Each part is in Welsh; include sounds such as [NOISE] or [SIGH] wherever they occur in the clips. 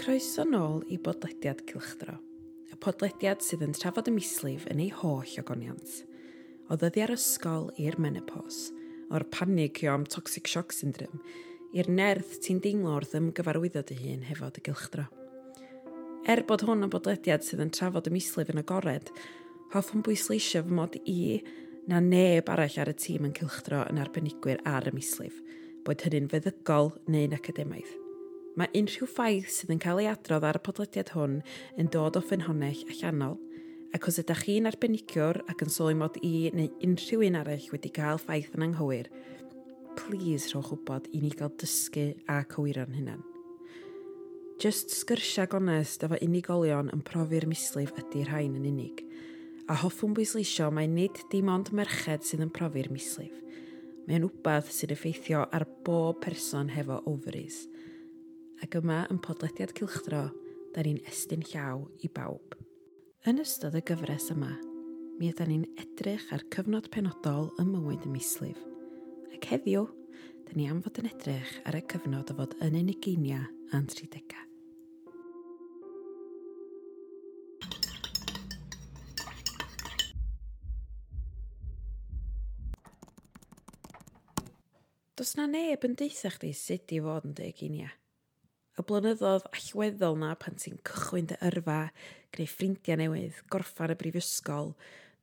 Croeso nôl i bodlediad Cylchdro, y podlediad sydd yn trafod y mislif yn ei holl ogoniant. O ddyddiau'r ysgol i'r menopos, o'r panig i am toxic shock syndrome, i'r nerth ti'n deimlo wrth ymgyfarwyddo dy hun hefo dy gylchdro. Er bod hwn yn bodlediad sydd yn trafod y mislif yn agored, hoffwn bwysleisio fy mod i na neb arall ar y tîm yn cylchdro yn arbenigwyr ar y mislif, boed hynny'n feddygol neu'n academaidd. Mae unrhyw ffaith sydd yn cael ei adrodd ar y podlediad hwn yn dod o ffynhonnell allanol, ac os ydych chi'n arbenigwr ac yn sôn mod i neu unrhyw un arall wedi cael ffaith yn anghywir, please rhowch wybod i ni gael dysgu a cywiro'n hunan. Just sgyrsia gonest efo unigolion yn profi'r mislif ydy'r rhain yn unig, a hoffwn bwysleisio mae nid dim ond merched sydd yn profi'r mislif. Mae'n wbath sydd effeithio ar bob person hefo ovaries – ac yma yn podlediad cilchdro, da ni'n estyn llaw i bawb. Yn ystod y gyfres yma, mi ydyn ni'n edrych ar cyfnod penodol ym mywyd y mislif, ac heddiw, da ni am fod yn edrych ar y cyfnod o fod yn unigeinia a'n tridega. Does na neb yn deitha chdi sut i fod yn dy? y blynyddoedd allweddol na pan ti'n cychwyn dy yrfa, gwneud ffrindiau newydd, gorffan y brifysgol,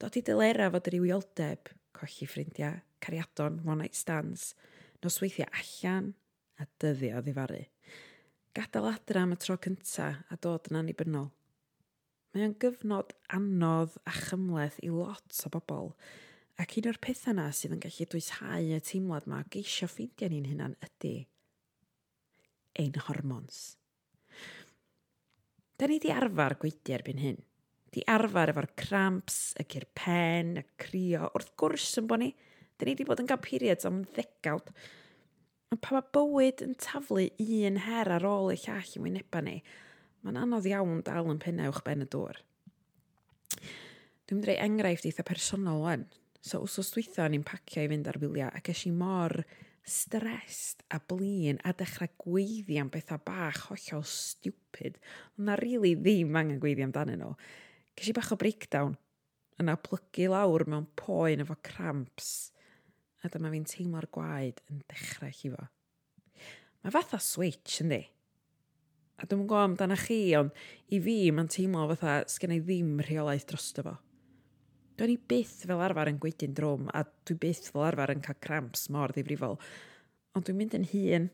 dod i dylera fod yr iwioldeb, colli ffrindiau, cariadon, one night stands, nosweithiau allan a dyddio ddifaru. Gadael adra am y tro cynta a dod yn annibynnol. Mae o'n gyfnod anodd a chymleth i lot o bobl, ac un o'r pethau yna sydd yn gallu dwysau y teimlad yma geisio ffeindio ni'n hynna'n ydy ein hormons. Da ni di arfer gweithio erbyn hyn. Di arfer efo'r cramps, y cyr pen, y crio. Wrth gwrs yn bod ni, da ni di bod yn cael periods am ddegawd. Ond pa mae bywyd yn taflu un her ar ôl y llall i wyneba ni, mae'n anodd iawn dal yn pennau uwch ben y dŵr. Dwi'n mynd enghraifft eitha personol wan. So, wsos dwytho ni'n pacio i fynd ar wyliau ac eisiau mor stressed a blin a dechrau gweiddi am bethau bach hollol stupid, ond na rili really ddim angen gweiddi amdanyn nhw. Ges i bach o breakdown yna plygu lawr mewn poen efo cramps a dyma fi'n teimlo'r gwaed yn dechrau chifo. Mae fatha switch yndi. A dwi'n gwybod amdano chi, ond i fi mae'n teimlo fatha sgen i ddim rheolaeth drosto fo. Do'n i byth fel arfer yn gweithio'n drwm a dwi byth fel arfer yn cael cramps mor ddifrifol. Ond dwi'n mynd yn hun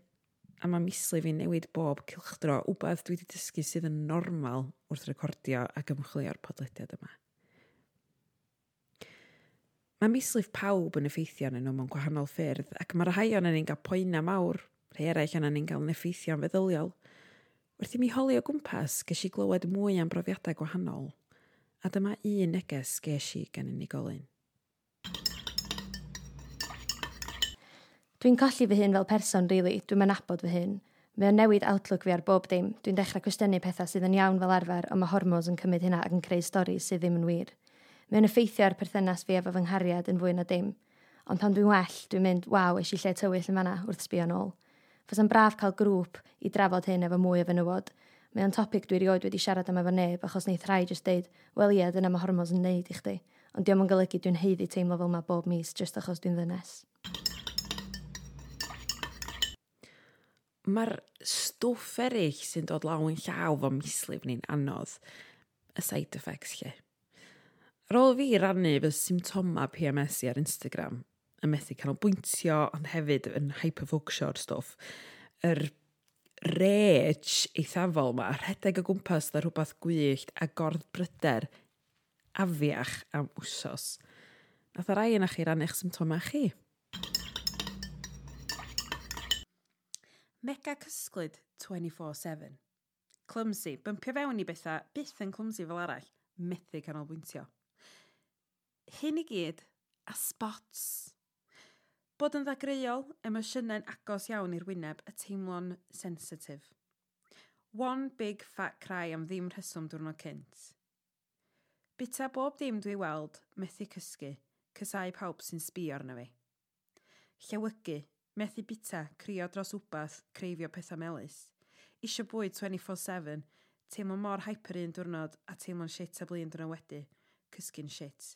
a mae mislu fi'n newid bob cilchdro wbeth dwi wedi dysgu sydd yn normal wrth recordio ac ymchwilio'r podlediad yma. Mae mislif pawb yn effeithio yn nhw mewn gwahanol ffyrdd ac mae'r rhai o'n ni'n cael poena mawr, rhai eraill o'n ni'n cael yn effeithio'n feddyliol. Wrth i mi holi o gwmpas, ges i glywed mwy am brofiadau gwahanol A dyma un neges ges i gan unigolyn. Dwi'n colli fy hun fel person, rili. Really. Dwi'n mynabod fy hun. Mae o'n newid outlook fi ar bob dim. Dwi'n dechrau cwestiynu pethau sydd yn iawn fel arfer, ond mae hormones yn cymryd hynna ac yn creu stori sydd ddim yn wir. Mae o'n effeithio ar perthynas fi efo fy nghariad yn fwy na dim. Ond pan dwi'n well, dwi'n mynd, waw, eisiau lle tywyll yn fanna wrth sbio nôl. Fos yn braf cael grŵp i drafod hyn efo mwy o fenywod, Mae o'n topic dwi erioed wedi siarad am efo neb achos neith rhai jyst deud, wel ie, dyna mae hormones yn neud i chdi. Ond diolch yn golygu dwi'n heiddi teimlo fel mae bob mis jyst achos dwi'n ddynes. Mae'r stwff eraill sy'n dod law yn llaw fo mislif ni'n anodd, y side effects lle. Ar ôl fi rannu fy symptoma PMS i ar Instagram, y methu canolbwyntio, ond hefyd yn hyperfocusio'r stwff, yr er rage eithafol ma, rhedeg o gwmpas dda rhywbeth gwyllt a gordd bryder afiach am wsos. Nath y rai yna chi ran eich symptoma chi. Mega cysglyd 24-7. Clumsy, bympio fewn i bethau, byth yn clumsy fel arall, methu canolbwyntio. Hyn i gyd a spots. Bod yn ddagreuol, emosiynau'n agos iawn i'r wyneb y teimlo'n sensitif. One big fat cry am ddim rheswm diwrnod cynt. Bita bob dim dwi weld, methu cysgu, cysau pawb sy'n sbio arno fi. Llewygu, methu bita, crio dros wbath, creifio pethau melus. Isio bwyd 24-7, teimlo mor hyper un diwrnod a teimlo'n shit a blin diwrnod wedi, cysgu'n shit.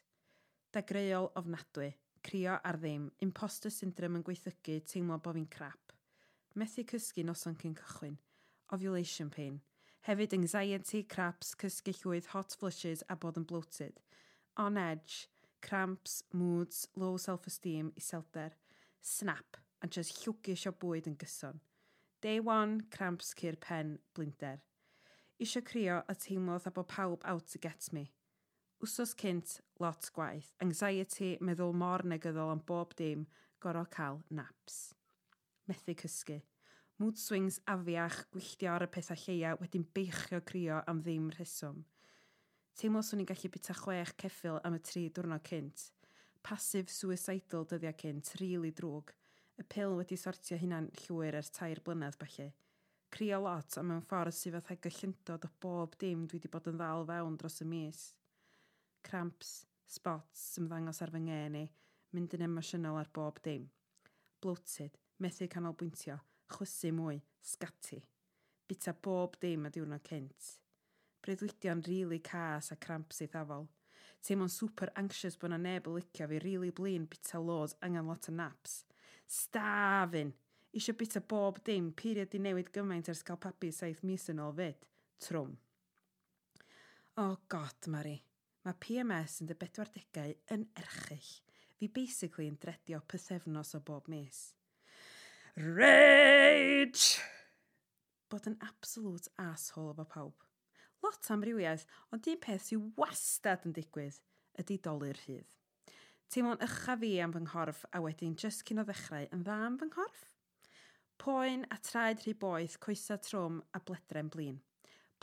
Dagreuol ofnadwy, crio ar ddim, imposter syndrome yn gweithygu teimlo bod fi'n crap. Methu cysgu noson cyn cychwyn. Ovulation pain. Hefyd anxiety, craps, cysgu llwydd, hot flushes a bod yn bloated. On edge, cramps, moods, low self-esteem, iselder. Snap, a just llwgisio bwyd yn gyson. Day one, cramps cyr, pen, blinder. Isio crio a teimlo dda bod pawb out to get me. Wsos cynt, lot gwaith, anxiety, meddwl mor negyddol am bob dim, gorau cael naps. Methu cysgu. Mood swings afiach, gwylltio ar y pethau lleia, wedyn beichio crio am ddim rheswm. Teimlo swn i'n gallu bita chwech ceffil am y tri diwrnod cynt. Passive suicidal dyddiau cynt, rili really drwg. Y pil wedi sortio hynna'n llwyr ers tair blynedd falle. Crio lot, a mewn ffordd sydd fath ag o bob dim dwi wedi bod yn ddal fewn dros y mis cramps, spots sy'n ddangos ar fy ngeni, mynd yn emosiynol ar bob dim. Bloated, methu canolbwyntio, chwysu mwy, sgati. Bita bob dim a diwrnod cynt. Breuddwydion rili really cas a cramps ei ddafol. Teimlo'n super anxious bod na neb o licio fi rili really blin bita loads angen lot o naps. Stafin! Isio bita bob dim, period di newid gymaint ers cael papi saith mis yn ôl fyd. Trwm. Oh god, Mari, Mae PMS yn y 40au yn erchill. Fi basically yn dredio pethefnos o bob mis. Rage! Bod yn absolute asshole efo pawb. Lot am rywiaeth, ond un peth sy'n wastad yn digwydd ydy dolu'r rhydd. Teimlo'n ycha fi am fy nghorff a wedyn just cyn o ddechrau yn dda am fy nghorff. Poen a traed rhy boeth, coesa trwm a bledren blin.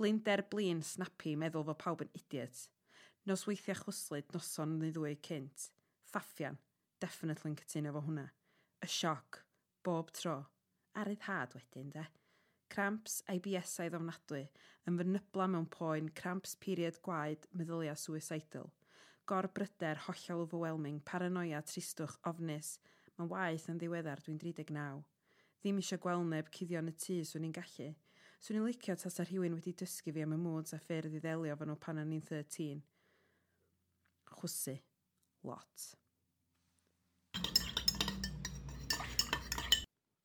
Blinder blin snappy meddwl fod pawb yn idiot. Nosweithiau chwslyd noson neu ddwy cynt. Ffaffian, definitely yn cytuno fo hwnna. Y sioc, bob tro. Aryddhad wedyn, de. Cramps IBS-au ddofnadwy, yn fynybla mewn poen cramps period gwaed meddylia suicidal. Gorbryder hollol overwhelming, paranoia, tristwch, ofnus. Mae'n waith yn ddiweddar, dwi'n 39. Ddim eisiau gweld neb cuddio yn y tŷ swn i'n gallu. Swn i'n licio tas ar rhywun wedi dysgu fi am y moods a ffyrdd i ddelio fan nhw pan o'n i'n 13 chwysu lot.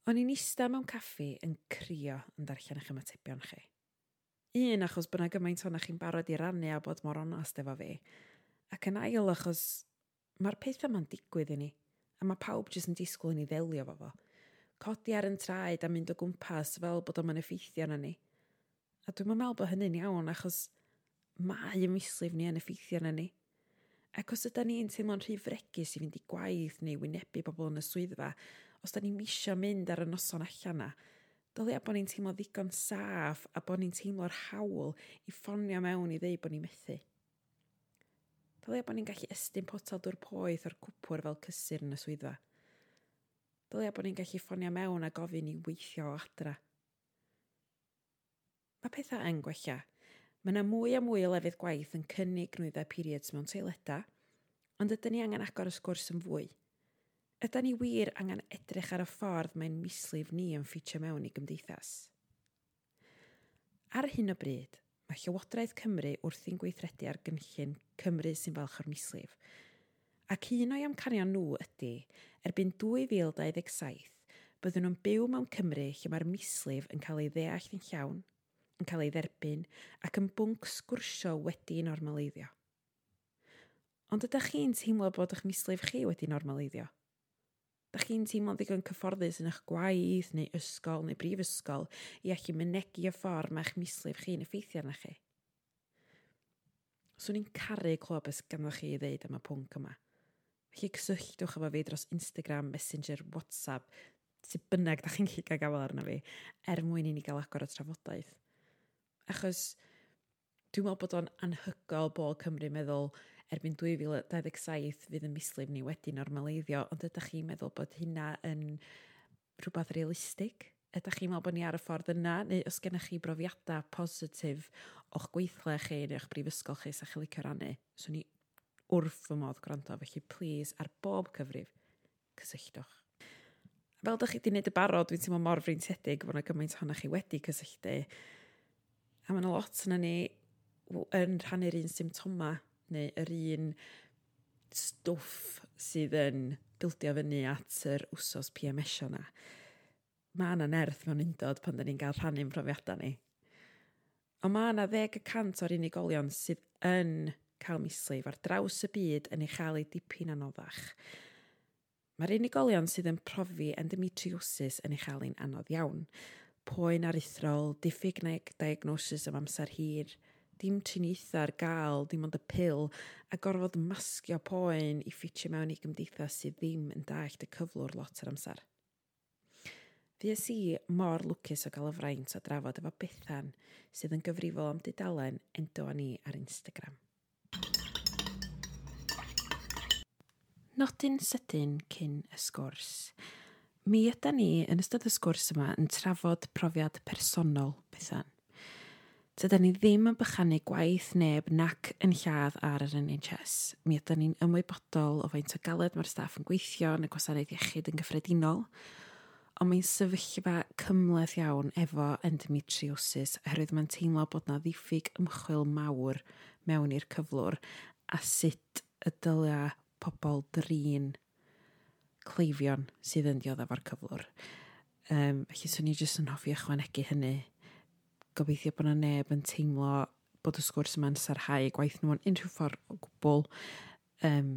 O'n i'n ista mewn caffi yn crio yn darllen eich ymatebion chi. Un achos byna gymaint o'na chi'n barod i rannu a bod mor onast efo fi, ac yn ail achos mae'r peth yma'n digwydd i ni, a mae pawb jyst yn disgwyl i ni ddelio fo fo. Codi ar yn traed a mynd o gwmpas fel bod o'n effeithio na ni. A dwi'n meddwl bod hynny'n iawn achos mae ymyslif ni yn effeithio na ni. Ac os ydy ni'n teimlo'n rhy fregus i fynd i gwaith neu wynebu bobl yn y swyddfa, os da ni'n misio mynd ar y noson allan na, dylia bod ni'n teimlo ddigon saff a bod ni'n teimlo'r hawl i ffonio mewn i ddeu bod ni'n methu. Dylia bod ni'n gallu estyn potel dŵr poeth o'r cwpwr fel cysur yn y swyddfa. Dylia bod ni'n gallu ffonio mewn a gofyn i weithio o adra. Mae pethau yn gwella, Mae yna mwy a mwy o lefydd gwaith yn cynnig nwyddau periods mewn teileda, ond ydyn ni angen agor y sgwrs yn fwy. Ydy ni wir angen edrych ar y ffordd mae'n mislif ni yn ffitio mewn i gymdeithas. Ar hyn o bryd, mae Llywodraeth Cymru wrthi'n gweithredu ar gynllun Cymru sy'n falch o'r mislif, ac un o'i amcanion nhw ydy, erbyn 2027, byddwn nhw'n byw mewn Cymru lle mae'r mislif yn cael ei ddeall yn llawn – yn cael ei dderbyn ac yn bwnc sgwrsio wedi normaleiddio. Ond ydych chi'n teimlo bod eich mislif chi wedi normaleiddio? Dych chi'n teimlo'n ddigon cyfforddus yn eich gwaith neu ysgol neu brifysgol i allu mynegu y ffordd mae eich mislif chi'n effeithio arna chi? Swn so, i'n caru clywed beth ganddo chi i ddeud am y pwnc yma. Felly cysylltwch efo fi dros Instagram, Messenger, WhatsApp, sy'n bynnag da chi'n gallu gael gafael arno fi, er mwyn i ni gael agor y trafodaeth. Achos dwi'n meddwl bod o'n anhygol bod Cymru meddwl erbyn 2027 fydd y mislif ni wedi normaleiddio, ond ydych chi'n meddwl bod hynna yn rhywbeth realistig? Ydych chi'n meddwl bod ni ar y ffordd yna, neu os gennych chi brofiadau positif o'ch gweithle chi neu o'ch brifysgol chi sa'ch chi licio rannu? So ni wrth fy modd gwrando, felly please, ar bob cyfrif, cysylltwch. Fel ydych chi wedi gwneud y barod, dwi'n teimlo mor freintiedig bod yna gymaint ohonoch chi wedi cysylltu A mae'n lot yna ni yn rhannu'r un symptoma neu yr un stwff sydd yn bildio fyny at yr wsos PMS yna. Mae yna nerth mewn undod pan da ni'n cael rhannu'n profiadau ni. Ond mae yna 10% o'r unigolion sydd yn cael mislif ar draws y byd yn ei chael ei dipyn anoddach. Mae'r unigolion sydd yn profi endometriosis yn ei chael ein anodd iawn poen arithrol, diffyg diagnosis am amser hir, dim triniaethau ar gael, dim ond y pil, a gorfod masgio poen i ffitio mewn i gymdeithas sydd ddim yn dallt y cyflwr lot ar amser. Fues i mor lwcus o gael y fraint o drafod efo Bethan sydd yn gyfrifol am dudalen endo ni ar Instagram. Nodyn sydyn cyn y sgwrs. Mi ydy ni yn ystod y sgwrs yma yn trafod profiad personol bethan. Tyda ni ddim yn bychanu gwaith neb nac yn lladd ar yr NHS. Mi ydyn ni'n ymwybodol o faint o galed mae'r staff yn gweithio yn y gwasanaeth iechyd yn gyffredinol, ond mae'n sefyllfa cymleth iawn efo endometriosis oherwydd mae'n teimlo bod na ddiffyg ymchwil mawr mewn i'r cyflwr a sut y dylia pobl drin cleifion sydd yn dioddef o'r cyflwr. Um, felly, swn i jyst yn hoffi ychwanegu hynny. Gobeithio bod yna neb yn teimlo bod y sgwrs yma'n sarhau y gwaith nhw yn unrhyw ffordd o gwbl. Um,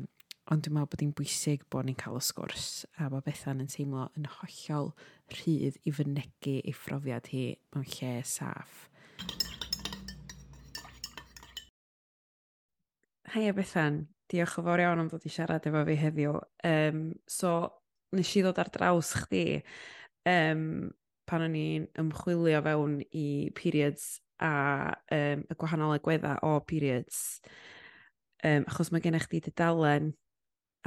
ond dwi'n meddwl bod hi'n bwysig bod ni'n cael y sgwrs a bod Bethan yn teimlo yn hollol rhydd i fynegu ei phrofiad hi mewn lle saff. Hei Bethan. Diolch yn fawr iawn am ddod i siarad efo fi heddiw. Um, so, nes i ddod ar draws chdi um, pan o'n i'n ymchwilio fewn i periods a um, y gwahanol agwedda o periods. Um, achos mae gennych chi dudalen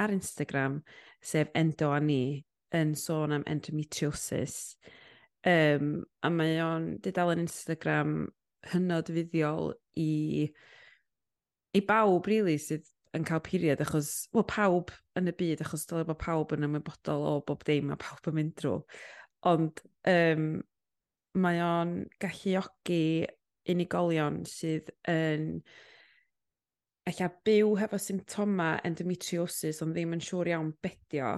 ar Instagram, sef Endo a Ni, yn sôn am endometriosis. Um, a mae o'n dudalen Instagram hynod fuddiol i, i bawb, really, sydd yn cael period achos, well, pawb yn y byd, achos dyle bod pawb yn ymwybodol o bob dim a pawb yn mynd drwy. Ond um, mae o'n galluogi unigolion sydd yn eich byw hefo symptoma endometriosis ond ddim yn siŵr iawn bedio,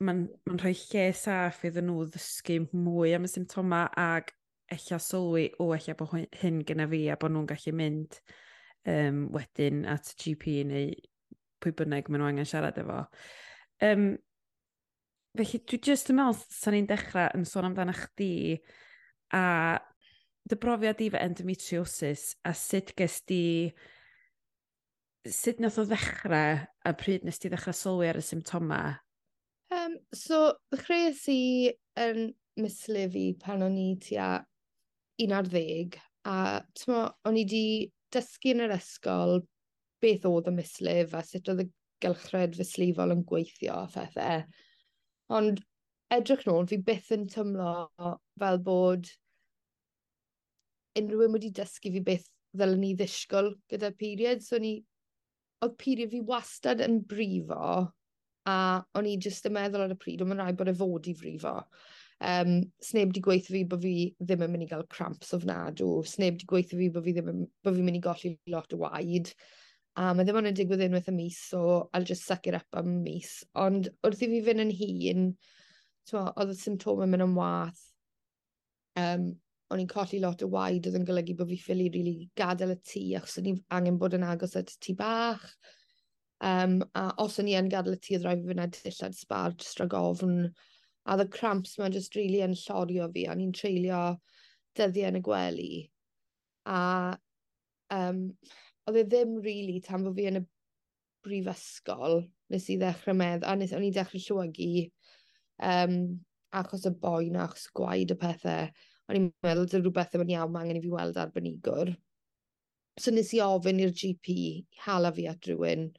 mae'n ma rhoi lle saff iddyn nhw ddysgu mwy am y symptoma ac eich sylwi o eich bod hyn gyda fi a bod nhw'n gallu mynd um, wedyn at GP neu pwy bynnag maen nhw angen siarad efo. Um, felly, dwi jyst yn meddwl, sa'n ni'n dechrau yn sôn amdano chdi a dy brofiad i fy endometriosis a sut ges di sut nath o ddechrau a pryd nes ti ddechrau sylwi ar y symptoma? Um, so, ddechreuais i yn mislif i pan o'n i tua 11 a tymo, o'n i di dysgu yn yr ysgol beth oedd y mislif a sut oedd y gylchred fyslifol yn gweithio a phethau. Ond edrych nôl, fi byth yn tymlo fel bod unrhyw un wedi dysgu fi beth ddylen ni ddisgwyl gyda period. So ni, oedd period fi wastad yn brifo a o'n i jyst yn meddwl ar y pryd, ond mae'n rhaid bod e fod i frifo. Um, sneb di gweithio fi bod fi ddim yn mynd i gael cramps ofnadw. Sneb di gweithio fi bod fi ddim yn, bod fi'n mynd i golli lot o waid. A mae ddim ond yn digwydd unwaith y mis, so I'll just suck it up am mis. Ond wrth i fi fynd yn hun, oedd y symptomau mynd yn wath. Um, o'n i'n colli lot o waid oedd yn golygu bod fi ffili rili really gadael y tŷ achos o'n i angen bod yn agos at y tŷ bach. Um, a os o'n i yn gadael y tŷ, oedd rhaid fi fyna dillad sbar, jyst rhag ofn, A oedd y cramps mae'n just really yn llorio fi a ni'n treulio dyddiau yn y gwely. A um, oedd e ddim really tan fod fi yn y brifysgol Nes i ddechrau medd... a nes o'n i dechrau llewygu Um, achos y boi 'na, achos gwaed y pethau. O'n i'n meddwl dy rhywbeth ddim yn iawn, mae angen i fi weld arbenigwr. So nes i ofyn i'r GP hala fi at rhywun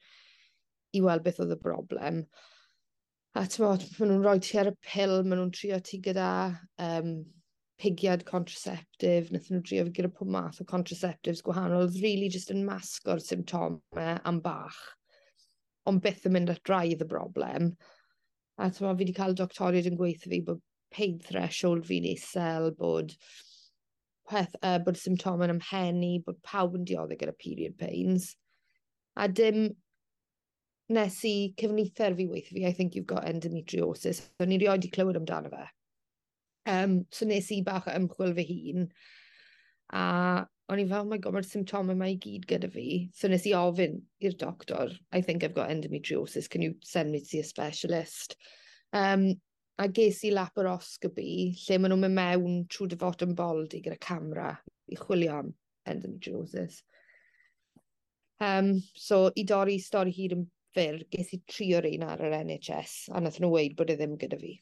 i weld beth oedd y broblem. A bod, maen nhw'n rhoi ti ar y pil, maen nhw'n trio ti gyda um, pigiad contraceptif, wnaethon nhw drio fi gyda pob math o contraceptives gwahanol, oedd really just yn masgo'r symptomau am bach, ond byth yn mynd at draidd y broblem. A tyma, fi wedi cael doctoriad yn gweithio fi bod pain threshold fi'n isel, bod, peth, uh, bod symptomau'n ymhenni, bod pawb yn dioddau gyda period pains. A dim nes i cyfnither fi weithio fi, I think you've got endometriosis, so ni rioed i clywed amdano fe. Um, so nes i bach o ymchwil fy hun, a o'n i fel, oh my god, mae'r symptomau mae i gyd gyda fi. So nes i ofyn i'r doctor, I think I've got endometriosis, can you send me to see a specialist? Um, a ges i laparoscopy, lle maen nhw'n mynd mewn trwy dyfod yn boldi gyda camera i chwilio am endometriosis. Um, so i dorri stori hyd yn fyr, ges i tri o'r un ar yr NHS, a nath nhw weid bod e ddim gyda fi.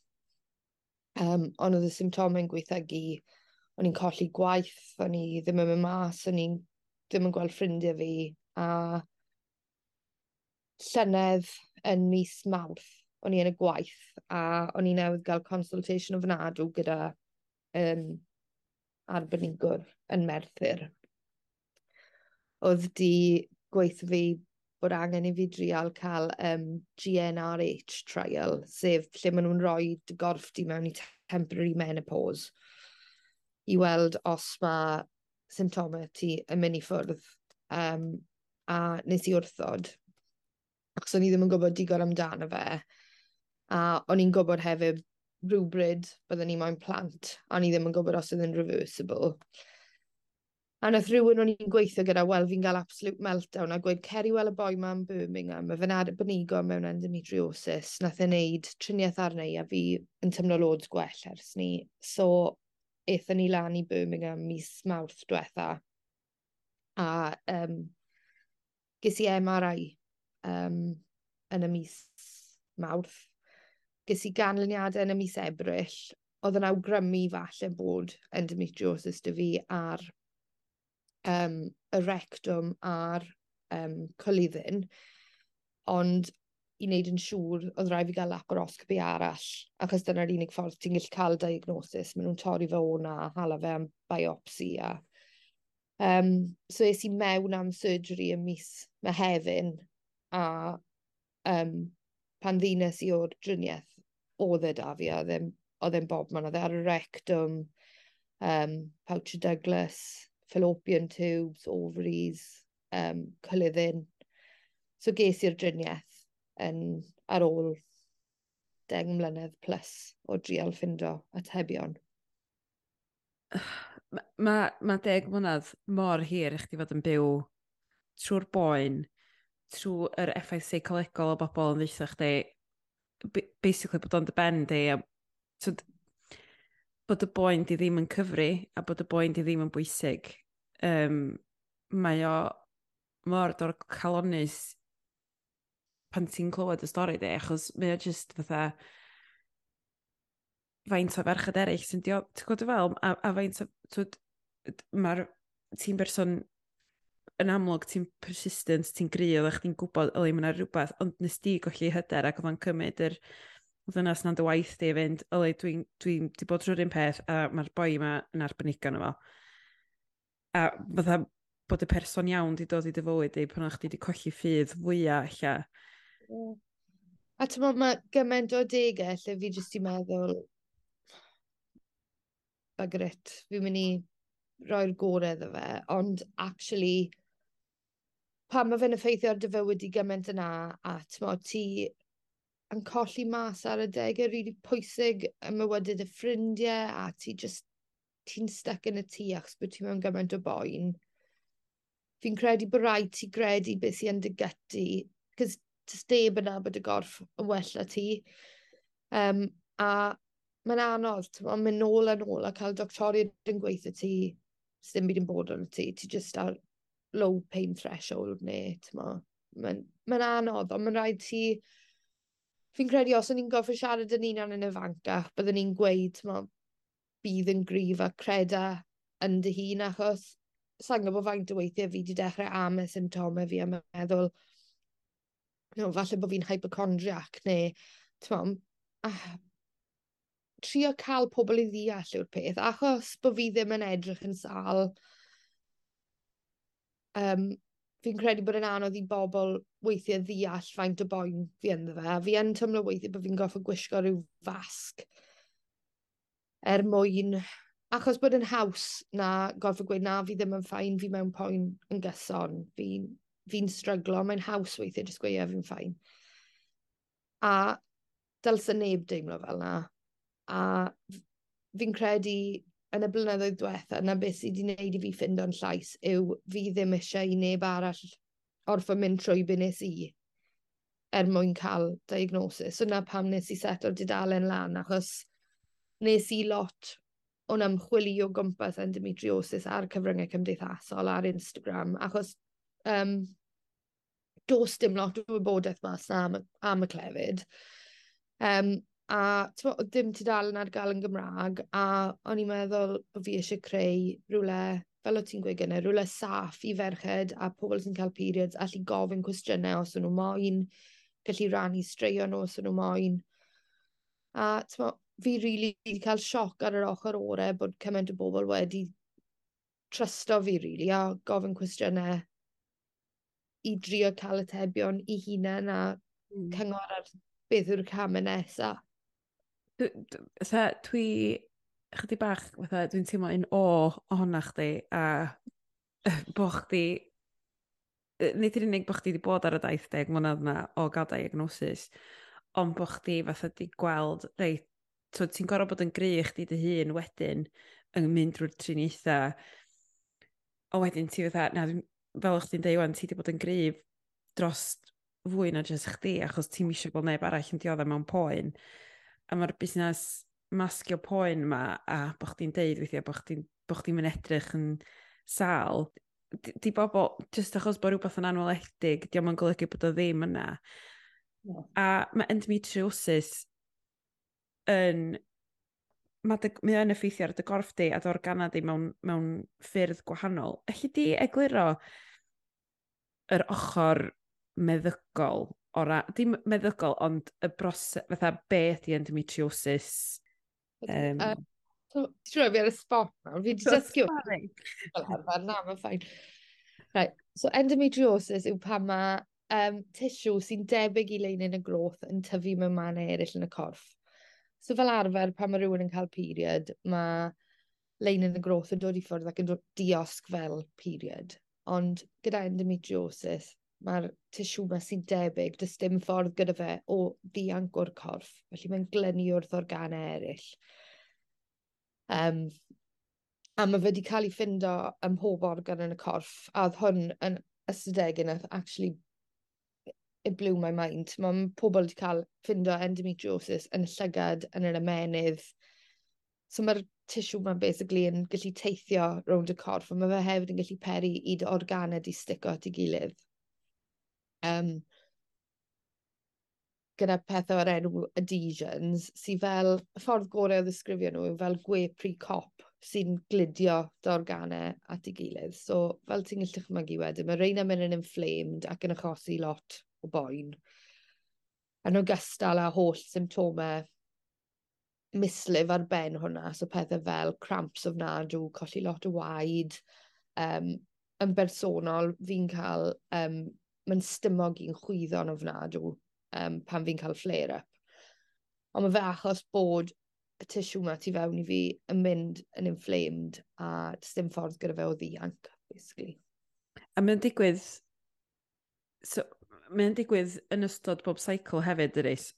Um, ond oedd y symptomau'n gweithiogi, o'n i'n colli gwaith, o'n i ddim yn mynd mas, o'n i ddim yn gweld ffrindiau fi, a llynedd yn mis mawrth, o'n i yn y gwaith, a o'n i newydd gael consultation o fnadw gyda um, arbenigwr yn Merthyr. Oedd di gweithio fi bod angen i fi drial cael um, GNRH trial, sef lle maen nhw'n rhoi gorff di mewn i temporary menopause i weld os mae symptomau ti yn mynd i ffwrdd. Um, a nes i wrthod, achos o'n i ddim yn gwybod digon amdano fe. A o'n i'n gwybod hefyd rhywbryd byddwn ni moyn plant, a o'n i ddim yn gwybod os oedd yn reversible. A wnaeth rhywun o'n i'n gweithio gyda, wel, fi'n cael absolute meltdown, a gweud, Ceri, wel, y boi ma yn Birmingham, mae fe'n arbenigo mewn endometriosis, nath e'n neud triniaeth arna i, a fi yn tymlo loads gwell ers ni. So, eithon ni lan i Birmingham mis mawrth diwetha, a um, ges i MRI um, yn y mis mawrth. Ges i ganlyniadau yn y mis ebryll, oedd yn awgrymu falle bod endometriosis dy fi ar um, y rectwm a'r um, colyddin, ond i wneud yn siŵr, oedd rhaid fi gael laparoscopi arall, achos dyna'r unig ffordd ti'n gallu cael diagnosis. Maen nhw'n torri fe o na, hala fe am biopsi a... Um, so es i mewn am surgery ym mis Mehefin, a um, pan ddinas i o'r driniaeth, oedd e da fi, oedd e'n bob man, oedd e ar y rectwm, um, Pouch Douglas, fallopian tubes, ovaries, um, cyliddin. So ges i'r driniaeth yn, ar ôl deng mlynedd plus o drial ffindo atebion. [SIGHS] Mae ma, ma deg mlynedd mor hir i chdi fod yn byw trwy'r boen, trwy yr effaith seicolegol o bobl yn ddeitha chdi, basically bod o'n dy ben di, a bod y boen di ddim yn cyfri a bod y boen di ddim yn bwysig. Um, mae o mor dor calonus pan ti'n clywed y stori di, achos mae o just fatha faint o ferched eraill sy'n dio, ti'n gwybod y fel, a, a faint o, mae'r ti'n berson yn amlwg ti'n persistent, ti'n gry, oedd chdi'n gwybod, oedd mae'n rhywbeth, ond nes di golli hyder ac oedd o'n cymryd yr ddynas na'n dy waith di fynd, yli, dwi'n dwi, dwi, dwi bod trwy'r un peth a mae'r boi yma yn arbenigo gan fo. A fydda bod y person iawn di dod i dy fywyd i pan o'ch di di colli ffydd fwyaf allan. A ti'n meddwl, mae gymaint o degau lle fi jyst i meddwl bugger fi'n mynd i roi'r gorau iddo fe, ond actually, pan mae fe'n effeithio ar dy fywyd i gymaint yna, a ti'n ti yn colli mas ar y degau rili really pwysig y mywydyd y ffrindiau a ti just ti'n stuck yn y tŷ achos bod ti mewn gymaint o boen. Fi'n credu bod rhaid ti gredu beth sy'n dy gyty, cys tysteb yna bod y gorff yn well na ti. Um, a mae'n anodd, ti'n mynd nôl a nôl a cael doctoriad yn gweithio ti, sy'n byd yn bod yn ti, ti just ar low pain threshold neu, ti'n ma. Mae'n ma anodd, ond mae'n rhaid ti Fi'n credu os o'n i'n gorfod siarad yn unan yn ifancach, byddwn ni'n gweud ma, bydd yn grif a creda yn dy hun, achos sa'n gwybod faint o weithiau fi wedi dechrau am y symptomau fi a meddwl, no, falle bod fi'n hypochondriac neu, ti'n ah, trio cael pobl i ddeall yw'r peth, achos bod fi ddim yn edrych yn sal um, fi'n credu bod yn anodd i bobl weithiau ddeall faint o boen fi ynddo fe. A fi yn tymlo weithiau bod fi'n goffo gwisgo rhyw fasg er mwyn... Achos bod yn haws na gorfod gweud na fi ddim yn ffain, fi mewn poen yn gyson, fi'n fi, fi stryglo, mae'n haws weithiau jyst gweud fi'n ffain. A dylse neb deimlo fel na. A fi'n credu yn y blynyddoedd diwetha, na beth sydd wedi gwneud i fi ffind o'n llais yw fi ddim eisiau i neb arall orffa mynd trwy be nes i er mwyn cael diagnosis. So na pam nes i seto'r didalen lan, achos nes i lot o'n ymchwilio gwmpas endometriosis ar cyfryngau cymdeithasol ar Instagram, achos um, dos dim lot o wybodaeth mas am, am y clefyd. Um, A oedd dim tudalen ar gael yn Gymraeg, a o'n i'n meddwl bod fi eisiau creu rhywle, fel o ti'n gweud gynnau, rhywle saff i ferched a pobl sy'n cael periods allu gofyn cwestiynau os 'y nhw moyn, gallu rannu straeon nhw os 'y nhw moyn. A tibod, fi rili really wedi cael sioc ar yr ochr orau bod cymaint o bobl wedi trysto fi rili really, a gofyn cwestiynau i drio cael atebion i hunain a... mm. ...cyngor ar beth yw'r camau nesaf. Fytha, dwi chyddi bach, fytha, dwi'n teimlo un o ohona chdi a [LAUGHS] bo chdi nid yr unig bo chdi wedi bod ar y daith deg mlynedd yna o gael diagnosis, ond bo chdi fatha wedi gweld, reit, so ti'n gorfod bod yn gry chdi dy hun wedyn yn mynd drwy'r triniaetha, a wedyn ti fatha, na, fel o'ch ti'n dweud, ti wedi bod yn gryf dros fwy na jyst chdi, achos ti'n eisiau bod neb arall yn dioddau mewn poen a mae'r busnes masgio poen yma a bod chdi'n deud weithiau bod chdi'n bo chdi mynd edrych yn sal, di, di bobl, jyst achos bod rhywbeth yn anweledig, diolch yn golygu bod o ddim yna. Yeah. A mae endometriosis yn mae, mae yn effeithio ar dy gorff di a dy organa di mewn, mewn ffyrdd gwahanol. Elli di egluro yr ochr meddygol o ra, dim meddygol, ond y broses, fatha beth i endometriosis. Um, uh, so, ti'n rhoi fi ar y spot nawr, fi wedi dysgu o'r na, mae'n ffain. Right, so endometriosis yw pan mae um, tissue sy'n debyg i lein yn y groth yn tyfu mewn mannau eraill yn y corff. So fel arfer, pan mae rhywun yn cael period, mae lein yn y groth yn dod i ffwrdd ac yn dod diosg fel period. Ond gyda endometriosis, mae'r tisiw yma sy'n debyg, does dim ffordd gyda fe o ddianc o'r corff, felly mae'n glynu wrth organau eraill. Um, a mae fe wedi cael ei ffindo ym mhob organ yn y corff, a oedd hwn yn ystadeg yn actually it blew my mind. Mae pobl wedi cael ffindo endometriosis yn y llygad, yn yr ymenydd. So mae'r tissue ma'n basically yn gallu teithio rownd y corff, a mae fe hefyd yn gallu peri i dy organau di stico at ei gilydd um, gyda pethau o'r enw adhesions, sy'n fel, y ffordd gorau o ddisgrifio nhw yw fel gwe pre-cop sy'n glidio dy organau at ei gilydd. So, fel ti'n gallu chmygu wedyn, mae reina mynd yn inflamed ac yn achosi lot o boen. Yn ogystal â holl symptomau mislif ar ben hwnna, so pethau fel cramps ofnadw, colli lot o waid. um, yn bersonol, fi'n cael um, mae'n stymog i'n chwyddo'n ofnadw um, pan fi'n cael flare-up. Ond mae fe achos bod y tissue yma tu fewn i fi yn mynd yn inflamed a dim ffordd gyda fe o ddianc, basically. A mae'n digwydd... So, mae'n digwydd yn ystod bob cycle hefyd, yr eis.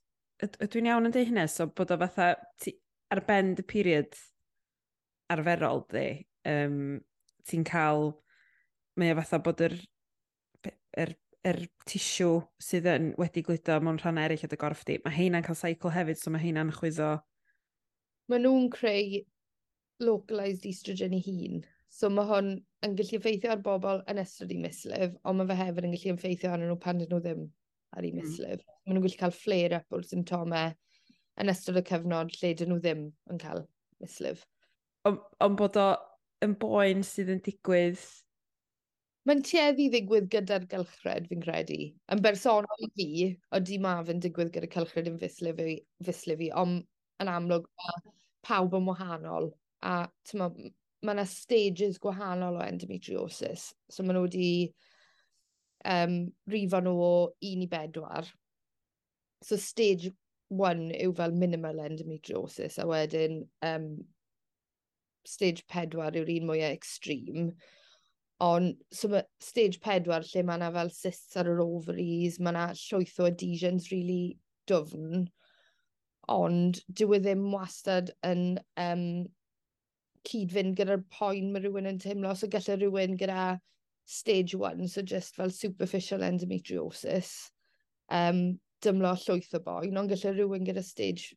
Dwi'n iawn yn dweud hynny, so bod o fatha ti, ar ben dy period arferol di, um, ti'n cael... Mae o fatha bod yr, yr yr tisiw sydd yn wedi gludo mewn rhan eraill o dy gorff di. Mae heina'n cael cycle hefyd, so mae heina'n chwyddo... Mae nhw'n creu localised estrogen i hun. So mae hwn yn gallu effeithio ar bobl yn ystod i mislif, ond mae fe hefyd yn gallu effeithio ar nhw pan dyn nhw ddim ar ei hmm. mislif. Mm. Mae nhw'n gallu cael flare-up o'r symptomau yn ystod y cyfnod lle dyn nhw ddim yn cael mislif. Ond on bod o yn boen sydd yn digwydd Mae'n tueddu ddigwydd gyda'r gylchred, fi'n credu. Yn bersonol i fi, odi ma fy'n digwydd gyda cylchred yn fuslu fi, fuslu fi ond yn amlwg mae pawb yn wahanol. A ma, mae yna stages gwahanol o endometriosis. So maen nhw wedi um, rifo nhw o 1 i 4. So stage 1 yw fel minimal endometriosis, a wedyn um, stage 4 yw'r un mwyaf extreme. Ond so ma' stage 4 lle mae yna fel cysts ar yr ovaries, mae yna llwyth o adhesions really dwfn, ond dyw e ddim wastad yn um, cyd-fynd gyda'r poen mae rhywun yn teimlo. So gallai rhywun gyda stage 1, so just fel superficial endometriosis, um, dymlo llwyth o boen, ond gallai rhywun gyda stage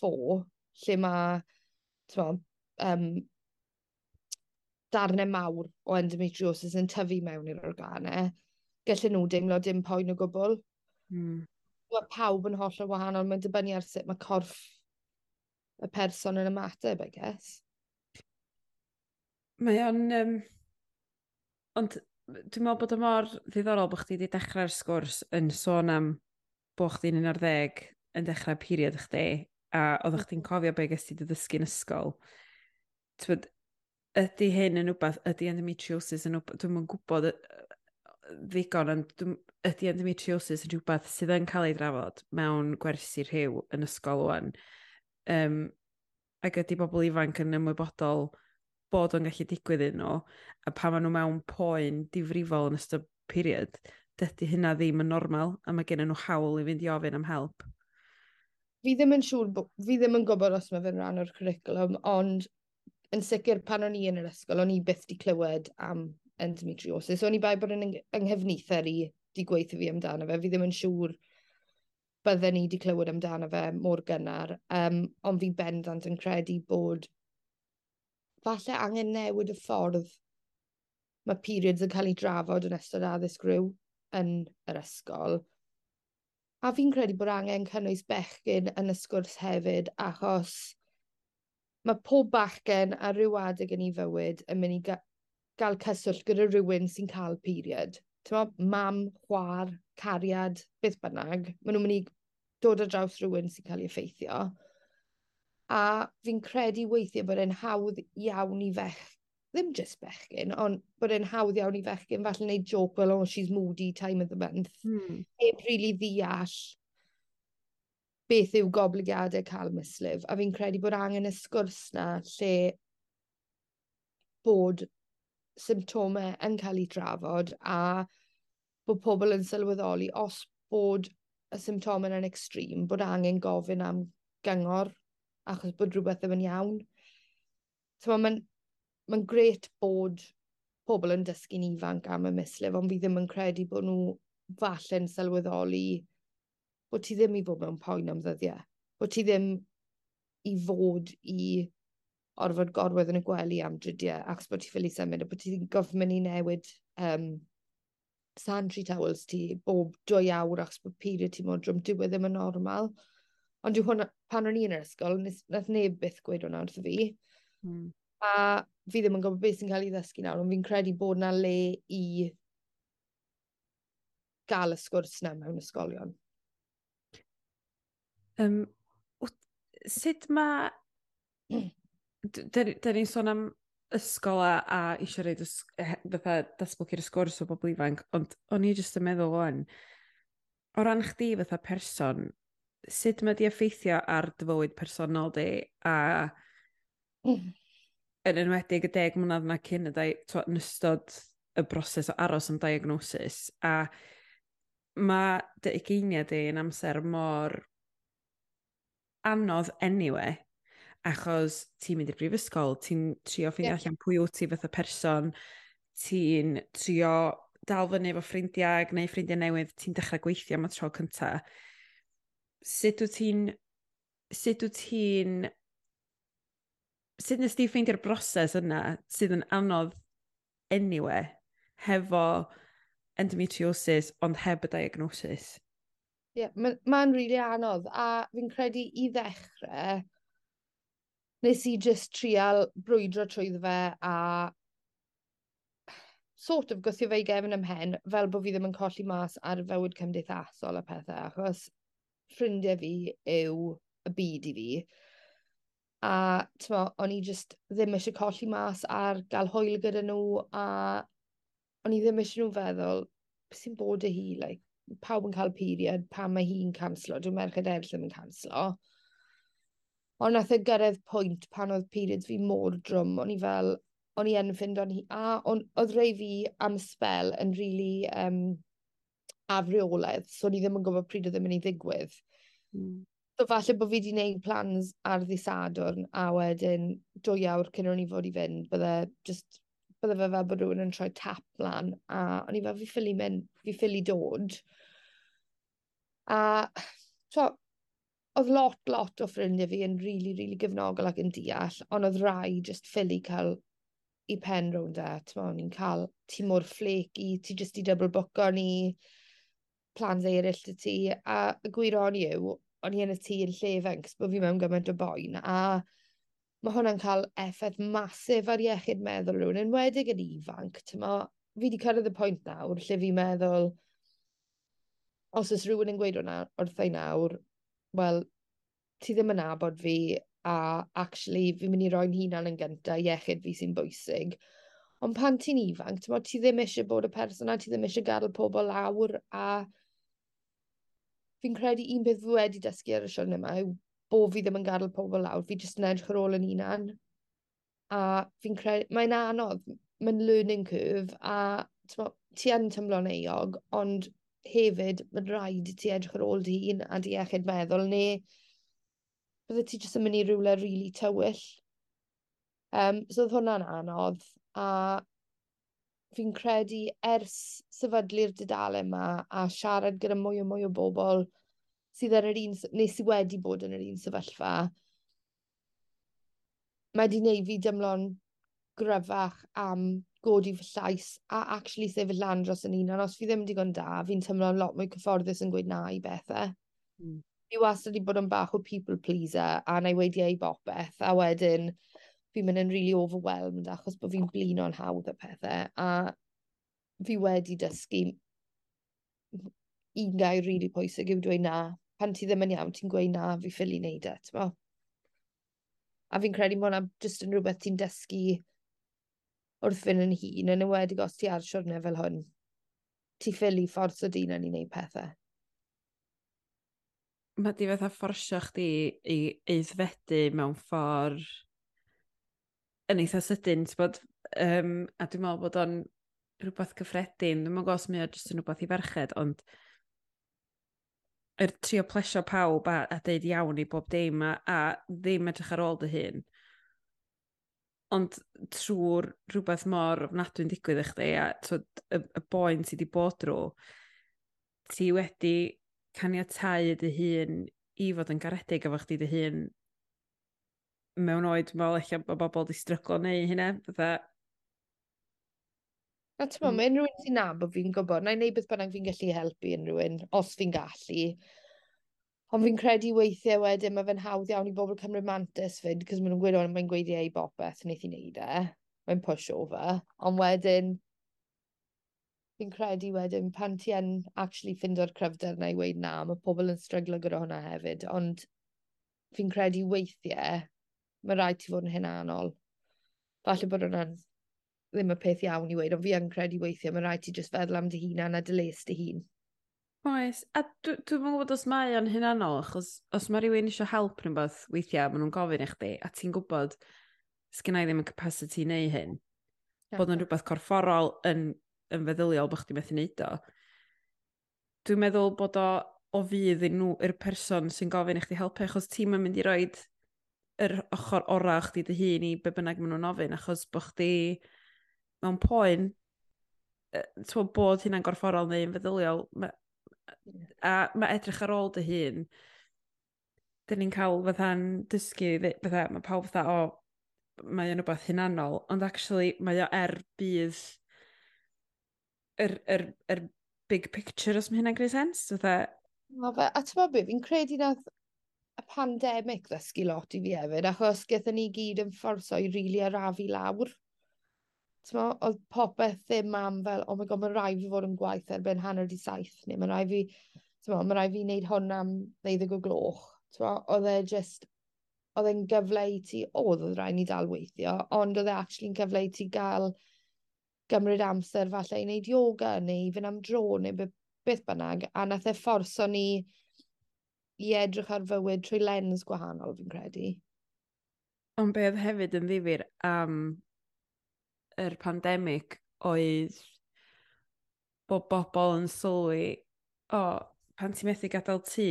4, lle mae, um, darnau mawr o endometriosis yn tyfu mewn i'r organau, gallen nhw deimlo dim poen o gwbl. Mm. Mae pawb yn holl o wahanol, mae'n dibynnu ar sut mae corff y person yn ymateb, I guess. Mae o'n... Um, ond dwi'n meddwl bod y mor ddiddorol bod chdi wedi dechrau'r sgwrs yn sôn am bod chdi'n un ar ddeg yn dechrau period chdi a oeddech mm-hmm. chdi'n cofio be gysdi dy ddysgu'n ysgol. Twyd, ydy hyn yn wbeth, ydy endometriosis yn wbeth, dwi'n yn gwybod ddigon, ond ydy endometriosis yn rhywbeth sydd yn cael ei drafod mewn gwersi rhyw yn ysgol o'n. Um, ac ydy bobl ifanc yn ymwybodol bod o'n gallu digwydd un nhw, a pa maen nhw mewn poen difrifol yn ystod period, dydy hynna ddim yn normal, a mae gen nhw hawl i fynd i ofyn am help. Fi ddim yn siŵr, fi ddim yn gwybod os mae fe'n rhan o'r cwricwlwm, ond yn sicr pan o'n i yn yr ysgol, o'n i byth di clywed am endometriosis. O'n i bai bod yn ynghyfnither i di gweithio fi amdano fe. Fi ddim yn siŵr bydden ni di clywed amdano fe mor gynnar. Um, ond fi bendant yn credu bod falle angen newid y ffordd mae periods yn cael ei drafod yn ystod addysg rhyw yn yr ysgol. A fi'n credu bod angen cynnwys bechgyn yn y sgwrs hefyd, achos mae pob bachgen a rhyw adeg yn ei fywyd yn mynd i ga gael cyswllt gyda rhywun sy'n cael period. Ti'n mam, chwar, cariad, beth bynnag. Maen nhw'n mynd i dod ar draws rhywun sy'n cael ei effeithio. A fi'n credu weithiau bod e'n hawdd iawn i fech, ddim just bechgyn, ond bod e'n hawdd iawn i fechgyn, falle wneud joke, fel, oh, she's moody time of the month. Hmm. Heb rili really ddeall beth yw goblygiadau cael mislif. A fi'n credu bod angen y sgwrs na lle bod symptomau yn cael eu drafod a bod pobl yn sylweddoli os bod y symptomau yn extrem, bod angen gofyn am gyngor achos bod rhywbeth ddim yn iawn. So mae'n ma gret bod pobl yn dysgu'n ifanc am y mislif, ond fi ddim yn credu bod nhw falle'n sylweddoli bod ti ddim i fod mewn poen am ddyddiau. Bod ti ddim i fod i orfod gorwedd yn y gwely am drydiau achos bod ti ffili symud a bod ti'n gofyn i newid um, sanitary towels ti bob dwy awr achos bod period ti modrwm, dyw e ddim yn normal. Ond dyw hwnna, pan o'n i yn yr ysgol, nath neb byth gweud hwnna wrth fi. Mm. A fi ddim yn gwybod beth sy'n cael ei ddysgu nawr, ond fi'n credu bod na le i gael y sgwrs na mewn ysgolion. Um, sut mae... Da ni'n sôn am ysgol a, a eisiau rhaid fatha datblygu'r sgwrs o bobl ifanc, ond o'n i jyst yn meddwl o'n, o ran chdi fatha person, sut mae di effeithio ar dyfywyd personol di a mm. yn enwedig y deg mlynedd yna cyn y dau, yn ystod y broses o aros am diagnosis a mae dy ugeiniau di yn amser mor anodd anyway, achos ti'n mynd i'r brifysgol, ti'n trio ffeindio yeah. allan pwy wyt ti fath o person, ti'n trio dal fyny efo ffrindiau, neu ffrindiau newydd, ti'n dechrau gweithio am y tro cynta. Sut wyt ti'n... Sut wyt ti'n... Sut nes ti ffeindio'r broses yna sydd yn anodd anyway, hefo endometriosis, ond heb y diagnosis? Ie, yeah, mae'n ma, rili really anodd. A fi'n credu i ddechrau, nes i just trial brwydro trwyddo fe a sort of gwthio fe i gefn ymhen fel bod fi ddim yn colli mas ar fywyd cymdeithasol a pethau, achos ffrindiau fi yw y byd i fi. A tyma, o'n i just ddim eisiau colli mas ar gael hwyl gyda nhw a o'n i ddim eisiau nhw feddwl, beth sy'n bod y hi, like, pawb yn cael period pan mae hi'n canslo. Dwi'n merched eraill ddim yn canslo. Ond nath e gyrraedd pwynt pan oedd periods fi mor drwm. O'n i fel, o'n i yn ffind o'n hi... A on, oedd rei fi am spel yn rili really, um, afriolaeth, so o'n i ddim yn gwybod pryd oedd yn mynd i ddigwydd. Mm. So falle bod fi wedi gwneud plans ar ddisadwrn a wedyn dwy awr cyn o'n i fod i fynd, bydde just bydde fe fel bod rhywun yn troi tap lan, a o'n i fel, fi ffili mynd, fi ffili dod. A, so, oedd lot, lot o ffrindiau fi yn rili, really, rili really gyfnogol ac yn deall, ond oedd rai just ffili cael i pen rownd e, ti'n meddwl, ni'n cael, ti mor flaky, ti just i double book o'n i, plans eraill dy ti, a y gwir o'n yw, o'n i yn y tŷ yn llefen, cys bod fi mewn gymaint o boen, a mae hwnna'n cael effaith masif ar iechyd meddwl rhywun, yn wedig yn ifanc, ti'n ma, fi wedi cyrraedd y pwynt nawr lle fi'n meddwl, os oes rhywun yn gweud hwnna wrth ei nawr, wel, ti ddim yn abod fi, a actually fi'n mynd i roi'n hunan yn gyntaf, iechyd fi sy'n bwysig. Ond pan ti'n ifanc, tyma, ti ddim eisiau bod y person a ti ddim eisiau gadael pobl lawr a fi'n credu un beth fi wedi dysgu ar y siwrn yma yw bod fi ddim yn gadael pobl lawr, fi jyst yn edrych ar ôl yn hunan. A fi'n credu, mae'n anodd, mae'n learning curve, a tmo, ti yn tymlo'n eog, ond hefyd mae'n rhaid ti edrych ar ôl dy hun a di iechyd meddwl, neu bydde ti jyst yn mynd i rywle rili really tywyll. Um, so oedd hwnna'n anodd, a fi'n credu ers sefydlu'r dudalen yma a siarad gyda mwy o mwy o bobl, sydd yn yr un, neu sydd wedi bod yn yr un sefyllfa, mae wedi gwneud fi dymlo'n gryfach am godi fy llais a actually sefyll lan dros yn un. Ond os fi ddim digon da, fi'n tymlo'n lot mwy cyfforddus yn gweud na i bethau. Mm. Fi wastad wedi bod yn bach o people pleaser a na i wedi ei bopeth. A wedyn, fi'n mynd yn really overwhelmed achos bod fi'n blino'n hawdd y pethau. A fi wedi dysgu un gair rili really pwysig yw dweud na pan ti ddim yn iawn, ti'n gweud na, fi ffili wneud e, ti'n A fi'n credu mae hwnna jyst yn rhywbeth ti'n dysgu wrth fynd yn hun, yn ywedig os ti ar siwrne fel hwn, ti ffili ffordd o dyn yn i wneud pethau. Mae di fatha fforsio chdi i eiddfedu mewn ffordd yn eitha sydyn, ti'n bod, um, a dwi'n meddwl bod o'n rhywbeth cyffredin, dwi'n meddwl os mae o jyst yn rhywbeth i ferched, ond yr er trio plesio pawb a, a deud iawn i bob dim a, a ddim edrych ar ôl dy hun. Ond trwy'r rhywbeth mor ofnadwy'n digwydd i chdi a twyd, y, y boen sydd wedi bod drwy, ti wedi caniatau dy hun i fod yn garedig efo chdi dy hun mewn oed, fel eich bod bobl wedi stryglo neu hynna, bydda A ti'n mm. mae unrhyw un sy'n nabod fi'n gwybod, na i wneud beth bynnag fi'n gallu helpu unrhyw un, os fi'n gallu. Ond fi'n credu weithiau wedyn mae fe'n hawdd iawn i bobl cymryd mantis fyd, cos maen nhw'n gweud, o'n mae'n gweud i ei bopeth, wneith i wneud e. Mae'n push over. Ond wedyn, fi'n credu wedyn, pan ti yn actually ffindio'r cryfder na i weid na, mae pobl yn stryglo gyda hwnna hefyd, ond fi'n credu weithiau, mae rhaid ti fod yn hynanol. Falle bod hwnna'n ddim y peth iawn i weid, ond fi yn credu weithiau, mae rhaid ti jyst feddwl am dy hun a dy les dy hun. Oes, a dwi'n dwi gwybod os mae o'n hunanol, achos os mae rhywun eisiau help yn rhywbeth weithiau, maen nhw'n gofyn i chdi, a ti'n gwybod sgynna i ddim y capacity i neu hyn, yeah. bod yn rhywbeth corfforol yn, yn feddyliol bod chdi methu wneud o, dwi'n meddwl bod o o fydd i nhw i'r person sy'n gofyn i chdi helpu, achos ti'n mynd i roed yr ochr orau chdi dy hun i be bynnag maen nhw'n ofyn, achos bod chdi mewn poen, twa, bod hynna'n gorfforol neu'n feddyliol, ma, a mae edrych ar ôl dy hun, dyn ni'n cael fatha'n dysgu, fatha, mae pawb fatha, o, mae o'n rhywbeth hunanol, ond actually mae o er bydd yr, yr, yr big picture os mae hynna'n gwneud sens. Fatha... No, fe, a ti'n be, fi'n credu nath y pandemig ddysgu lot i fi hefyd, achos gyda ni gyd yn fforso i rili really arafu lawr. T'mo, oedd popeth ddim am fel, oh my god, mae'n rhaid fi fod yn gwaith erbyn hanner 'di saith, neu mae'n rhaid fi, t'mo, mae'n rhaid fi wneud hwn am ddeuddeg o gloch. T'mo, oedd e just, oedd e'n gyfle i ti, oedd oedd rhaid ni dal weithio, ond oedd e actually'n gyfle i ti gael gymryd amser falle i wneud yoga neu i fynd am dro neu be, beth bynnag, a nath e fforso ni i edrych ar fywyd trwy lens gwahanol fi'n credu. Ond beth hefyd yn ddifur am yr pandemig oedd bod bobl yn sylwi, o, oh, pan ti'n methu gadael tŷ,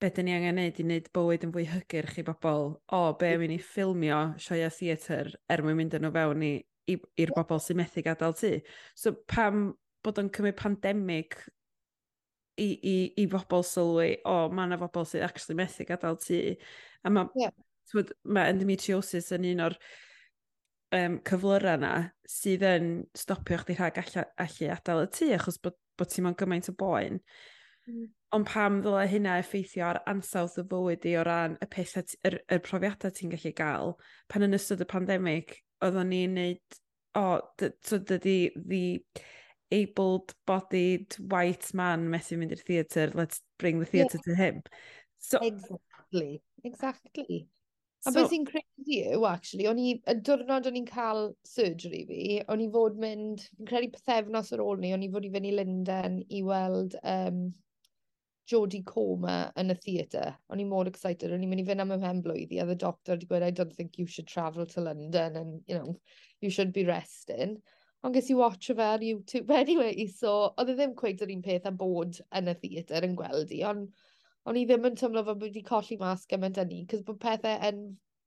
be dyn ni angen neud i wneud bywyd yn fwy hygyrch i bobl, o, oh, be mi'n i ffilmio sioia theatr er mwyn mynd yn nhw fewn i'r bobl sy'n methu gadael tŷ. So pam bod o'n cymryd pandemig i, i, i bobl sylwi, o, oh, mae yna bobl sy'n actually methu gadael tŷ. A mae yeah. ma endometriosis yn un o'r um, cyflyrau yna sydd yn stopio chdi rhag allu, allu adael y tŷ achos bod, bod ti'n mewn gymaint o boen. Mm. Ond pam ddyle hynna effeithio ar ansawdd y fywyd i o ran y peth, yr, yr profiadau ti'n gallu gael, pan yn ystod y pandemig, oeddwn ni'n neud, o, oh, so dydy the able-bodied white man methu mynd i'r theatr, let's bring the theatr yeah. to him. So, exactly, exactly. A so... beth sy'n credu yw, actually, o'n i, y diwrnod o'n i'n cael surgery fi, o'n i fod mynd, fi'n credu pethefnos ar ôl ni, o'n i fod i fynd i Linden i weld um, Jodie Comer yn y theatr. O'n i mor excited, o'n i'n mynd i fynd am y mhenblwydd blwyddi, a the doctor wedi gweud, I don't think you should travel to London, and, you know, you should be resting. Ond ges i watch fe ar YouTube. [LAUGHS] Anyway, so, oedd e ddim cweud yr un peth a bod yn y theatr yn gweld i, ond O'n i ddim yn tymlo fel bod wedi colli mas gymaint e â ni, cos bod pethau yn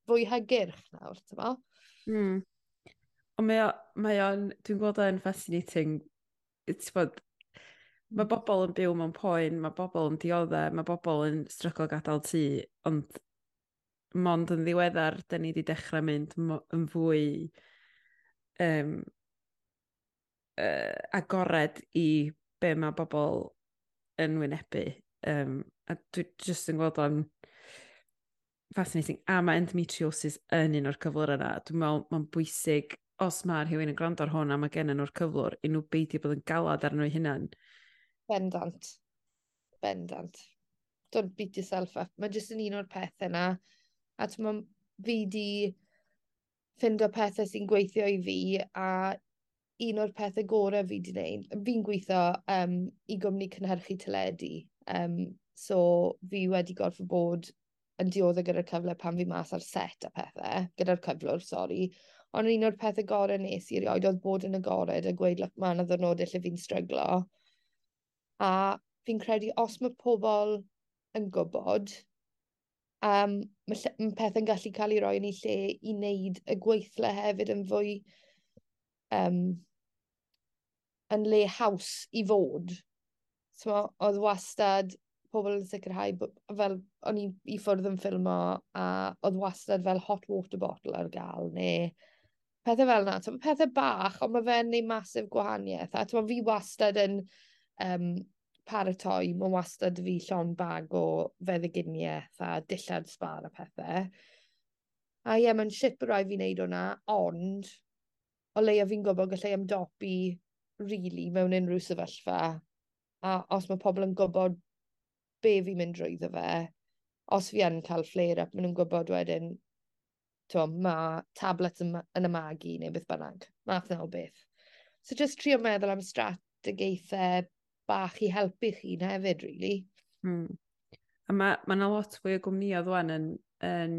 fwy hygyrch nawr, ti'n ma? Mm. Ond mae, mae o'n, dwi'n gweld o'n fascinating, ti'n bod, mae hmm. bobl yn byw mewn poen, mae bobl yn dioddau, mae bobl yn stryglo gadael tŷ, ond mond yn ddiweddar, da ni wedi dechrau mynd yn fwy um, uh, agored i be mae bobl yn wynebu Um, a dwi jyst yn gweld o'n fascinating. A mae endometriosis yn un o'r cyflwr yna. Dwi'n meddwl mae'n bwysig os mae rhywun yn gwrando ar hwn a mae gen nhw'r cyflwr, i nhw beidio bod yn galad ar nhw hunan. Bendant. Bendant. Don't beat yourself up. Mae jyst yn un o'r pethau yna. A ti'n meddwl, fi di ffindo pethau sy'n gweithio i fi a un o'r pethau gorau fi di wneud, fi'n gweithio um, i gwmni cynhyrchu teledu Um, so fi wedi gorfod bod yn dioddau gyda'r cyfle pan fi mas ar set a pethau, gyda'r cyflwr, sori. Ond un o'r pethau gorau nes i rioed oedd bod yn agored a gweud look, mae'n y ddwrnodau lle fi'n stryglo. A fi'n credu os mae pobl yn gwybod, um, mae, mae pethau'n gallu cael ei roi yn ei lle i wneud y gweithle hefyd yn fwy um, yn le haws i fod so, oedd wastad pobl yn sicrhau, fel o'n i i ffwrdd yn ffilmo a oedd wastad fel hot water bottle ar gael neu pethau fel yna. So, pethau bach, ond mae fe'n neud masif gwahaniaeth. A tyma, fi wastad yn um, paratoi, mae wastad fi llon bag o feddyginiaeth a dillad sbar a pethau. A ie, mae'n shit bod rhaid fi wneud hwnna, ond o leia fi'n gwybod gallai ymdopi rili really, mewn unrhyw sefyllfa a os mae pobl yn gwybod be fi'n mynd drwyddo fe, os fi yn cael flare-up, maen nhw'n gwybod wedyn, to, mae tablets yn, yn y ymagu neu beth bynnag. Math yna o beth. So just trio meddwl am strategaethau bach i helpu chi'n hefyd, really. Hmm. A mae ma yna lot fwy o gwmnïau ddwan yn, yn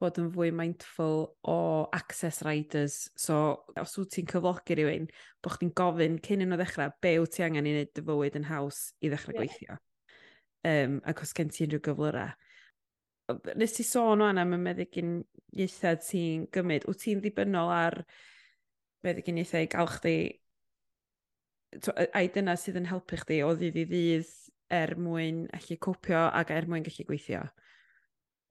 bod yn fwy mindful o access riders. So, os wyt ti'n cyflogi rhywun, bod chdi'n gofyn cyn yn o ddechrau, be wyt ti angen i wneud dy fywyd yn haws i ddechrau yeah. gweithio. Um, ac os gen ti unrhyw gyflyrau. Nes ti sôn o'n am y meddygyn ieithad ti'n gymryd, wyt ti'n ddibynnol ar meddygyn ieithau i gael chdi a dyna sydd yn helpu chdi o ddydd i ddydd er mwyn allu cwpio ac er mwyn gallu gweithio?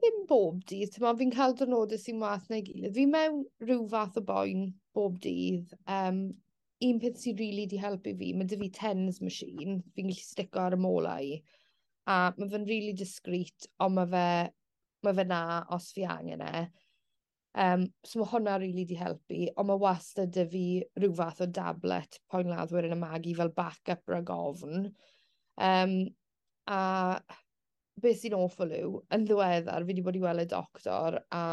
dim bob dydd, ti'n fi'n cael dynodau sy'n wath neu gilydd. Fi mewn rhyw fath o boen bob dydd. Um, un peth sy'n rili really di helpu fi, mae dy fi tens machine, fi'n gallu stico ar y molau. A mae fe'n rili really discreet, ond mae fe, mae fe na os fi angen e. Um, so mae hwnna rili really di helpu, ond mae wastad dy fi rhyw fath o dablet poen laddwyr yn y magu fel backup rhag ofn. Um, a beth sy'n awful yw, yn ddiweddar, fi wedi bod i weld y doctor a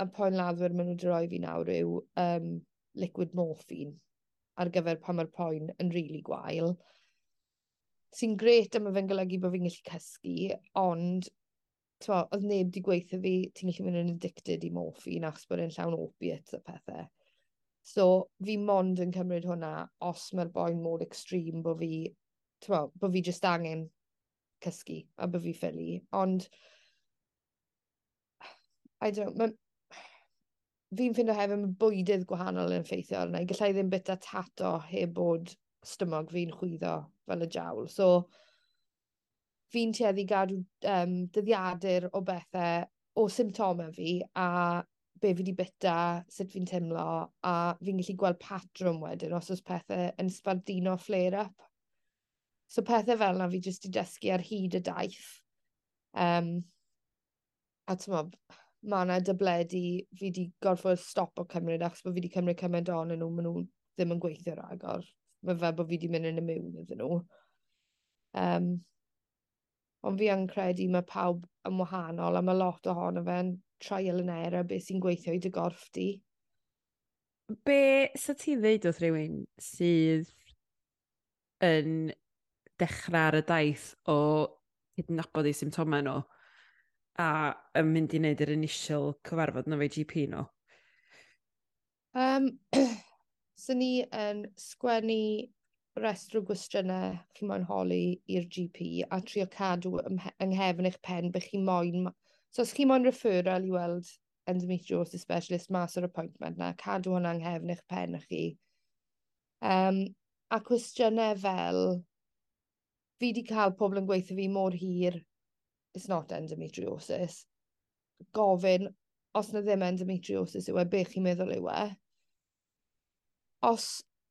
y poen laddwyr maen nhw wedi rhoi fi nawr yw um, liquid morphine ar gyfer pa mae'r poen yn rili really gwael. Sy'n gret am y fe'n golygu bod fi'n gallu cysgu, ond twa, oedd neb wedi gweithio fi, ti'n gallu mynd yn addicted i morphine achos bod e'n llawn opiates a pethau. So, fi mond yn cymryd hwnna os mae'r boen mor extreme bod fi, twa, bod fi just angen cysgu a bod fi ffili, ond [SIGHS] I don't... know, [SIGHS] Fi'n ffindo hefyd mae bwydydd gwahanol yn effeithio arna i. Gallai ddim bita tato heb bod stymog fi'n chwyddo fel y jawl. So, fi'n tueddu gadw um, dyddiadur o bethau, o symptomau fi, a be fi wedi bita, sut fi'n teimlo, a fi'n gallu gweld patrwm wedyn os oes pethau yn sbardino flare-up. So pethau fel yna fi jyst i dysgu ar hyd y daith. Um, a timod, mae yna dybledu fi wedi gorfod stop o cymryd achos bod fi wedi cymryd cymaint ohonyn nhw, maen nhw ddim yn gweithio rhagor. Mae fe bod fi wedi mynd yn y mewn iddyn nhw. Um, ond fi yn credu mae pawb yn wahanol a mae lot ohono fe'n trial and error beth sy'n gweithio i dy gorff di. Be, sa ti ddeud wrth rhywun sydd yn dechrau ar y daith o cydnabod eu symptomau nhw a yn mynd i wneud yr initial cyfarfod na fe GP nhw? Um, so ni yn sgwennu restr o gwestiynau chi moyn holi i'r GP a trio cadw yng nghefn eich pen bych chi moyn... So os chi moyn referral i weld endometriosis specialist mas o'r appointment na, cadw hwnna yng nghefn eich pen chi. Um, a cwestiynau fel fi wedi cael pobl yn gweithio fi mor hir, it's not endometriosis. Gofyn, os na ddim endometriosis yw e, be chi'n meddwl yw e. Os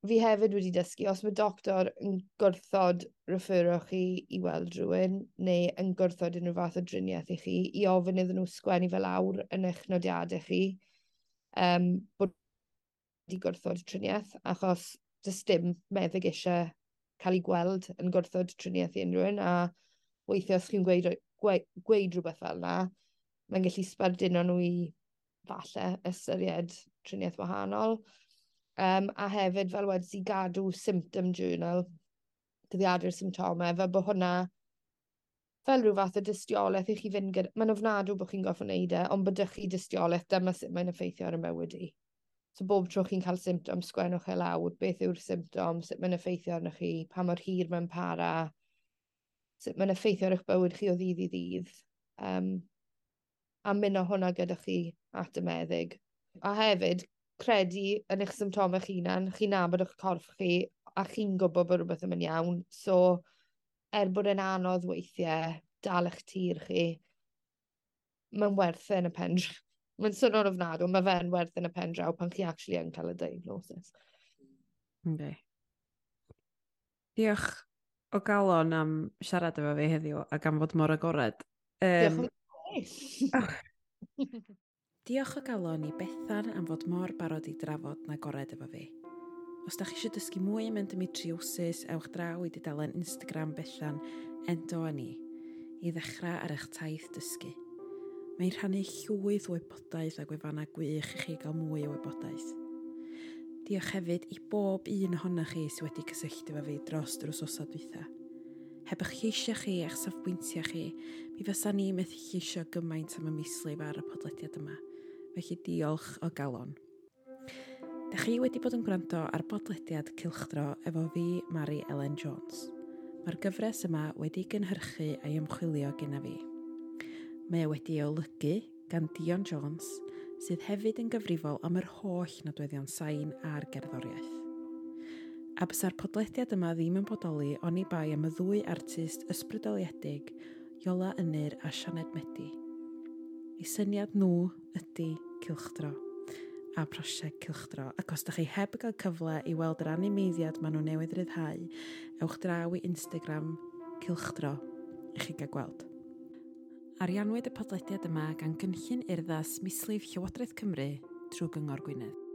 fi hefyd wedi dysgu, os mae doctor yn gwrthod referro chi i weld rhywun, neu yn gwrthod unrhyw fath o driniaeth i chi, i ofyn iddyn nhw sgwennu fel awr yn eich nodiadau chi, um, bod wedi gwrthod triniaeth, achos dys dim meddyg eisiau cael ei gweld yn gwrthod triniaeth i unrhyw un, a weithio os chi'n gweud, gweud, gweud rhywbeth fel yna, mae'n gallu sbarduno nhw i falle ystyried triniaeth wahanol. Um, a hefyd, fel wedi si gadw symptom journal, dyddiadur symptomau, fel bod hwnna fel rhyw fath o dystiolaeth i chi fynd gyda... Mae'n ofnadw bod chi'n goffo wneud e, ond bod ydych chi dystiolaeth, dyma sut mae'n effeithio ar y mywyd i. So bob tro chi'n cael symptom, sgwennwch e lawr, beth yw'r symptom, sut mae'n effeithio arnoch chi, pa mor hir mae'n para, sut mae'n effeithio ar eich bywyd chi o ddydd i ddydd. Um, a mynd o hwnna gyda chi at y meddyg. A hefyd, credu yn eich symptomau chi hunan, chi'n nabod eich corff chi, a chi'n gwybod bod rhywbeth yn mynd iawn. So, er bod e'n anodd weithiau, dal eich tir chi, mae'n werth e yn y pendr. Mae'n swnio'n ofnadw, mae fe'n werth yn y pen draw pan chi actually yn cael y diagnosis. Okay. Diolch o galon am siarad efo fi heddiw a gan fod mor agored. Um... Diolch oh. Diolch o galon i Bethan am fod mor barod i drafod na gored efo fi. Os da chi eisiau dysgu mwy am endometriosis, ewch draw i dudalen Instagram Bethan endo a ni i ddechrau ar eich taith dysgu. Mae'n rhannu llwyth o wybodaeth a gwefannau gwych i chi gael mwy o wybodaeth. Diolch hefyd i bob un ohonoch chi sydd wedi cysylltu efo fi dros yr sosa dwytha. Heb eich lleisio chi a'ch safbwyntiau chi, mi fysa ni methu lleisio gymaint am y mislif ar y podlediad yma. Felly diolch o galon. Da chi wedi bod yn gwrando ar bodlediad Cilchdro efo fi, Mari Ellen Jones. Mae'r gyfres yma wedi gynhyrchu a'i ymchwilio gyda fi. Mae wedi ei olygu gan Dion Jones, sydd hefyd yn gyfrifol am yr holl nodweddion sain a'r gerddoriaeth. A bysa'r podlediad yma ddim yn bodoli oni bai am y ddwy artist ysbrydoliedig, Iola Ynyr a Sianed Medi. Eu syniad nhw ydy cilchdro a prosiect cilchdro, ac os ydych chi heb gael cyfle i weld yr animeiddiad maen nhw newydd ryddhau, ewch draw i Instagram cilchdro i chi gael gweld. Ariannwyd y podlediad yma gan Gynllun Urddas Mislif Llywodraeth Cymru trwy Gyngor Gwynedd.